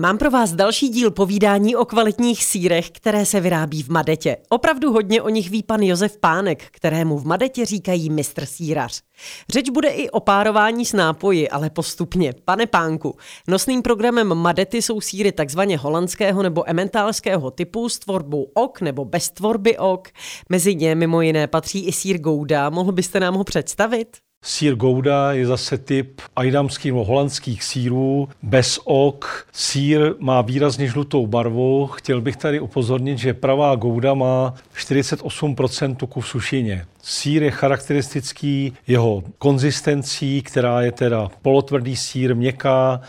Mám pro vás další díl povídání o kvalitních sírech, které se vyrábí v Madetě. Opravdu hodně o nich ví pan Josef Pánek, kterému v Madetě říkají mistr sírař. Řeč bude i o párování s nápoji, ale postupně. Pane Pánku, nosným programem Madety jsou síry takzvaně holandského nebo ementálského typu s tvorbou ok nebo bez tvorby ok. Mezi ně mimo jiné patří i sír Gouda. Mohl byste nám ho představit? Sír Gouda je zase typ ajdamských nebo holandských sírů bez ok. Sír má výrazně žlutou barvu. Chtěl bych tady upozornit, že pravá Gouda má 48% tuku v sušině. Sír je charakteristický jeho konzistencí, která je teda polotvrdý sír, měkká,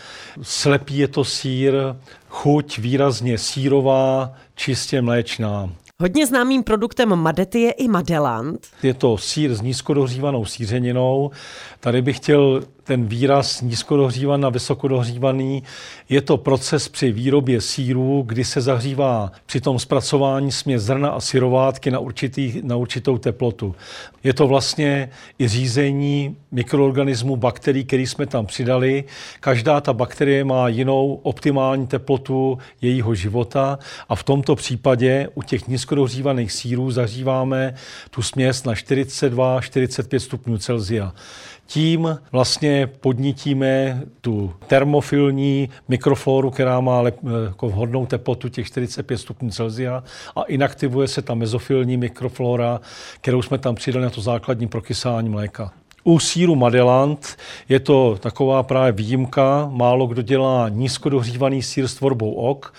slepý je to sír, chuť výrazně sírová, čistě mléčná. Hodně známým produktem Madety je i Madelant. Je to sír s nízkodohřívanou sířeninou. Tady bych chtěl ten výraz nízkodohřívaný na vysokodohřívaný. Je to proces při výrobě síru, kdy se zahřívá při tom zpracování směs zrna a syrovátky na, určitý, na určitou teplotu. Je to vlastně i řízení mikroorganismů, bakterií, který jsme tam přidali. Každá ta bakterie má jinou optimální teplotu jejího života a v tomto případě u těch nízkodohřívaných sírů zahříváme tu směs na 42-45 stupňů Celsia. Tím vlastně podnítíme tu termofilní mikrofloru, která má lep, jako vhodnou teplotu těch 45 stupňů Celsia a inaktivuje se ta mezofilní mikroflora, kterou jsme tam přidali na to základní prokysání mléka. U síru Madelant je to taková právě výjimka. Málo kdo dělá nízkodohřívaný sír s tvorbou ok.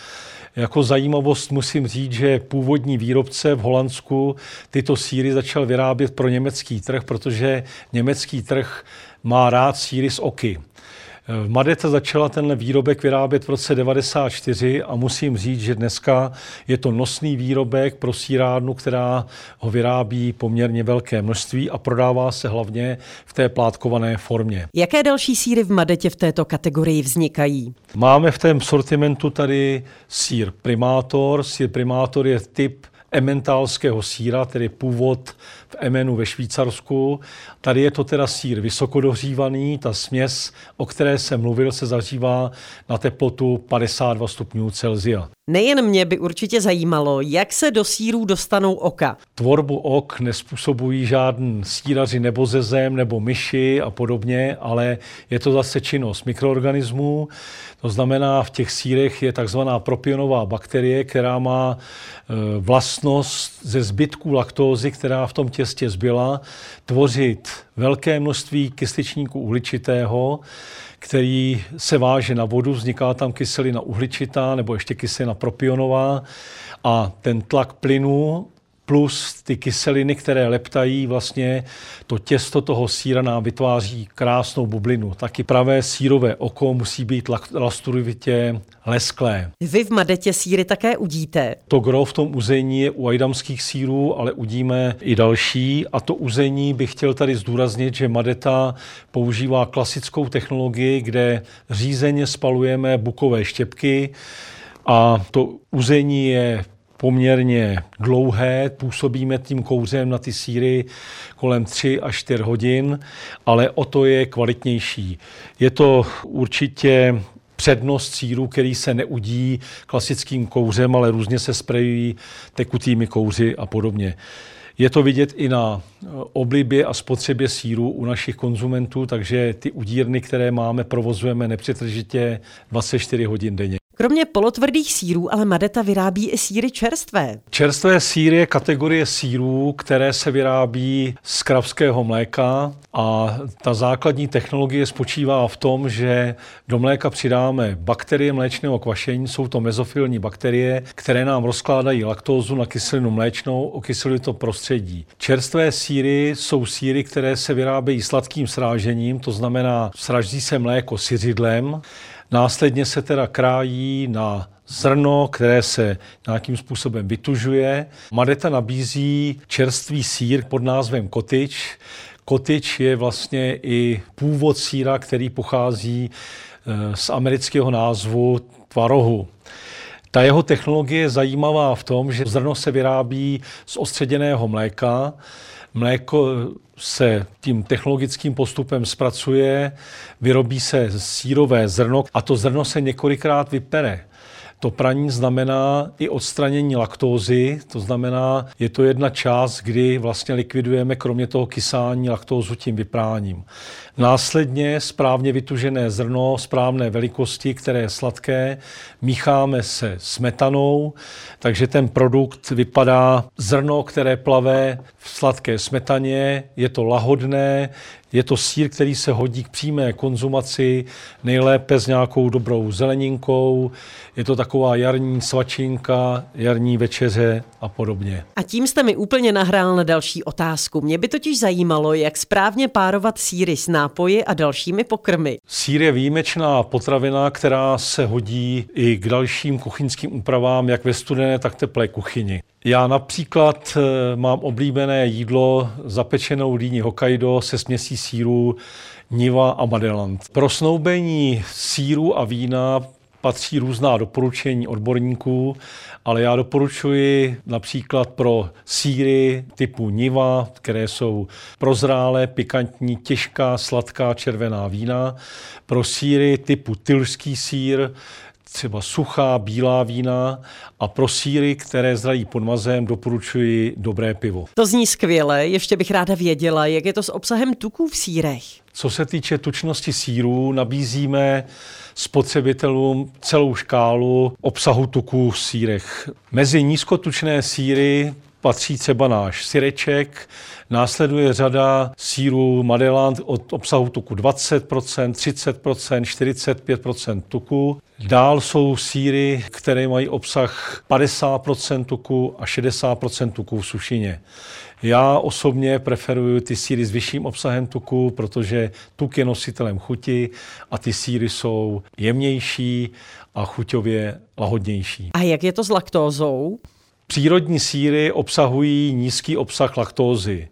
Jako zajímavost musím říct, že původní výrobce v Holandsku tyto síry začal vyrábět pro německý trh, protože německý trh má rád síry z oky. Madeta začala tenhle výrobek vyrábět v roce 94 a musím říct, že dneska je to nosný výrobek pro sírárnu, která ho vyrábí poměrně velké množství a prodává se hlavně v té plátkované formě. Jaké další síry v Madetě v této kategorii vznikají? Máme v tém sortimentu tady sír Primátor. Sír Primátor je typ ementálského síra, tedy původ v Emenu ve Švýcarsku. Tady je to teda sír vysokodohřívaný, ta směs, o které jsem mluvil, se zažívá na teplotu 52 stupňů Celsia. Nejen mě by určitě zajímalo, jak se do sírů dostanou oka. Tvorbu ok nespůsobují žádný síraři nebo ze zem, nebo myši a podobně, ale je to zase činnost mikroorganismů. To znamená, v těch sírech je takzvaná propionová bakterie, která má e, vlastnost ze zbytků laktózy, která v tom těstě zbyla, tvořit velké množství kysličníku uhličitého, který se váže na vodu, vzniká tam kyselina uhličitá nebo ještě kyselina propionová a ten tlak plynu plus ty kyseliny, které leptají, vlastně to těsto toho síra nám vytváří krásnou bublinu. Taky pravé sírové oko musí být lasturovitě lesklé. Vy v Madetě síry také udíte. To gro v tom uzení je u ajdamských sírů, ale udíme i další. A to uzení bych chtěl tady zdůraznit, že Madeta používá klasickou technologii, kde řízeně spalujeme bukové štěpky, a to uzení je poměrně dlouhé, působíme tím kouřem na ty síry kolem 3 až 4 hodin, ale o to je kvalitnější. Je to určitě přednost síru, který se neudí klasickým kouřem, ale různě se sprejují tekutými kouři a podobně. Je to vidět i na oblibě a spotřebě síru u našich konzumentů, takže ty udírny, které máme, provozujeme nepřetržitě 24 hodin denně. Kromě polotvrdých sírů ale Madeta vyrábí i síry čerstvé. Čerstvé síry je kategorie sírů, které se vyrábí z kravského mléka a ta základní technologie spočívá v tom, že do mléka přidáme bakterie mléčného kvašení, jsou to mezofilní bakterie, které nám rozkládají laktózu na kyselinu mléčnou, okyselují to prostředí. Čerstvé síry jsou síry, které se vyrábějí sladkým srážením, to znamená sraží se mléko syřidlem, Následně se teda krájí na zrno, které se nějakým způsobem vytužuje. Madeta nabízí čerstvý sír pod názvem kotič. Kotič je vlastně i původ síra, který pochází eh, z amerického názvu tvarohu. Ta jeho technologie je zajímavá v tom, že zrno se vyrábí z ostředěného mléka, Mléko se tím technologickým postupem zpracuje, vyrobí se sírové zrno a to zrno se několikrát vypere. To praní znamená i odstranění laktózy, to znamená, je to jedna část, kdy vlastně likvidujeme kromě toho kysání laktózu tím vypráním. Následně správně vytužené zrno správné velikosti, které je sladké, mícháme se smetanou, takže ten produkt vypadá zrno, které plave v sladké smetaně, je to lahodné, je to sír, který se hodí k přímé konzumaci, nejlépe s nějakou dobrou zeleninkou. Je to taková jarní svačinka, jarní večeře a podobně. A tím jste mi úplně nahrál na další otázku. Mě by totiž zajímalo, jak správně párovat síry s nápoji a dalšími pokrmy. Sír je výjimečná potravina, která se hodí i k dalším kuchyňským úpravám, jak ve studené, tak teplé kuchyni. Já například eh, mám oblíbené jídlo zapečenou dýni Hokkaido se směsí síru Niva a Madelant. Pro snoubení síru a vína patří různá doporučení odborníků, ale já doporučuji například pro síry typu Niva, které jsou prozrálé, pikantní, těžká, sladká červená vína, pro síry typu tylský sír, třeba suchá, bílá vína a pro síry, které zdrají pod mazem, doporučuji dobré pivo. To zní skvěle, ještě bych ráda věděla, jak je to s obsahem tuků v sírech. Co se týče tučnosti sírů, nabízíme spotřebitelům celou škálu obsahu tuků v sírech. Mezi nízkotučné síry patří třeba náš syreček, následuje řada sírů Madeland od obsahu tuku 20%, 30%, 45% tuku. Dál jsou síry, které mají obsah 50% tuku a 60% tuku v sušině. Já osobně preferuji ty síry s vyšším obsahem tuku, protože tuk je nositelem chuti a ty síry jsou jemnější a chuťově lahodnější. A jak je to s laktózou? Přírodní síry obsahují nízký obsah laktózy.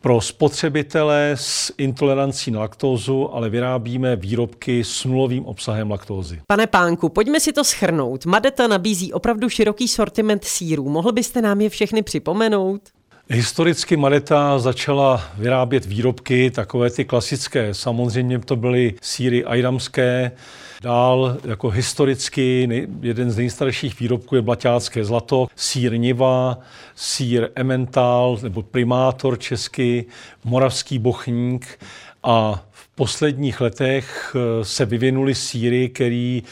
Pro spotřebitele s intolerancí na laktózu ale vyrábíme výrobky s nulovým obsahem laktózy. Pane Pánku, pojďme si to schrnout. Madeta nabízí opravdu široký sortiment sírů. Mohl byste nám je všechny připomenout? Historicky Madeta začala vyrábět výrobky, takové ty klasické. Samozřejmě to byly síry ajdamské, Dál jako historicky jeden z nejstarších výrobků je blaťácké zlato, sír Niva, sír Emmental nebo primátor český, moravský bochník. A v posledních letech eh, se vyvinuly síry, který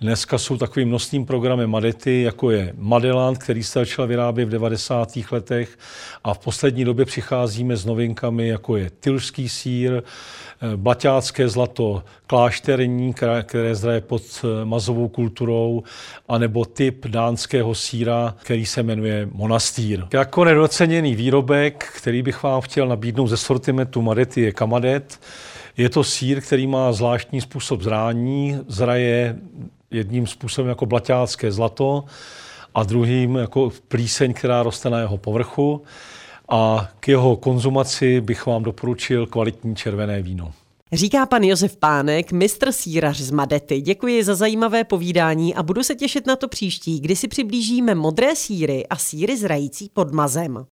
Dneska jsou takovým nosným programem Madety, jako je Madeland, který se začal vyrábět v 90. letech a v poslední době přicházíme s novinkami, jako je tylský sír, eh, blaťácké zlato klášterní, které zdraje pod eh, mazovou kulturou, anebo typ dánského síra, který se jmenuje monastýr. Jako nedoceněný výrobek, který bych vám chtěl nabídnout ze sortimentu Madety, je kamadet. Je to sír, který má zvláštní způsob zrání, zraje jedním způsobem jako blaťácké zlato a druhým jako plíseň, která roste na jeho povrchu. A k jeho konzumaci bych vám doporučil kvalitní červené víno. Říká pan Josef Pánek, mistr sírař z Madety. Děkuji za zajímavé povídání a budu se těšit na to příští, kdy si přiblížíme modré síry a síry zrající pod mazem.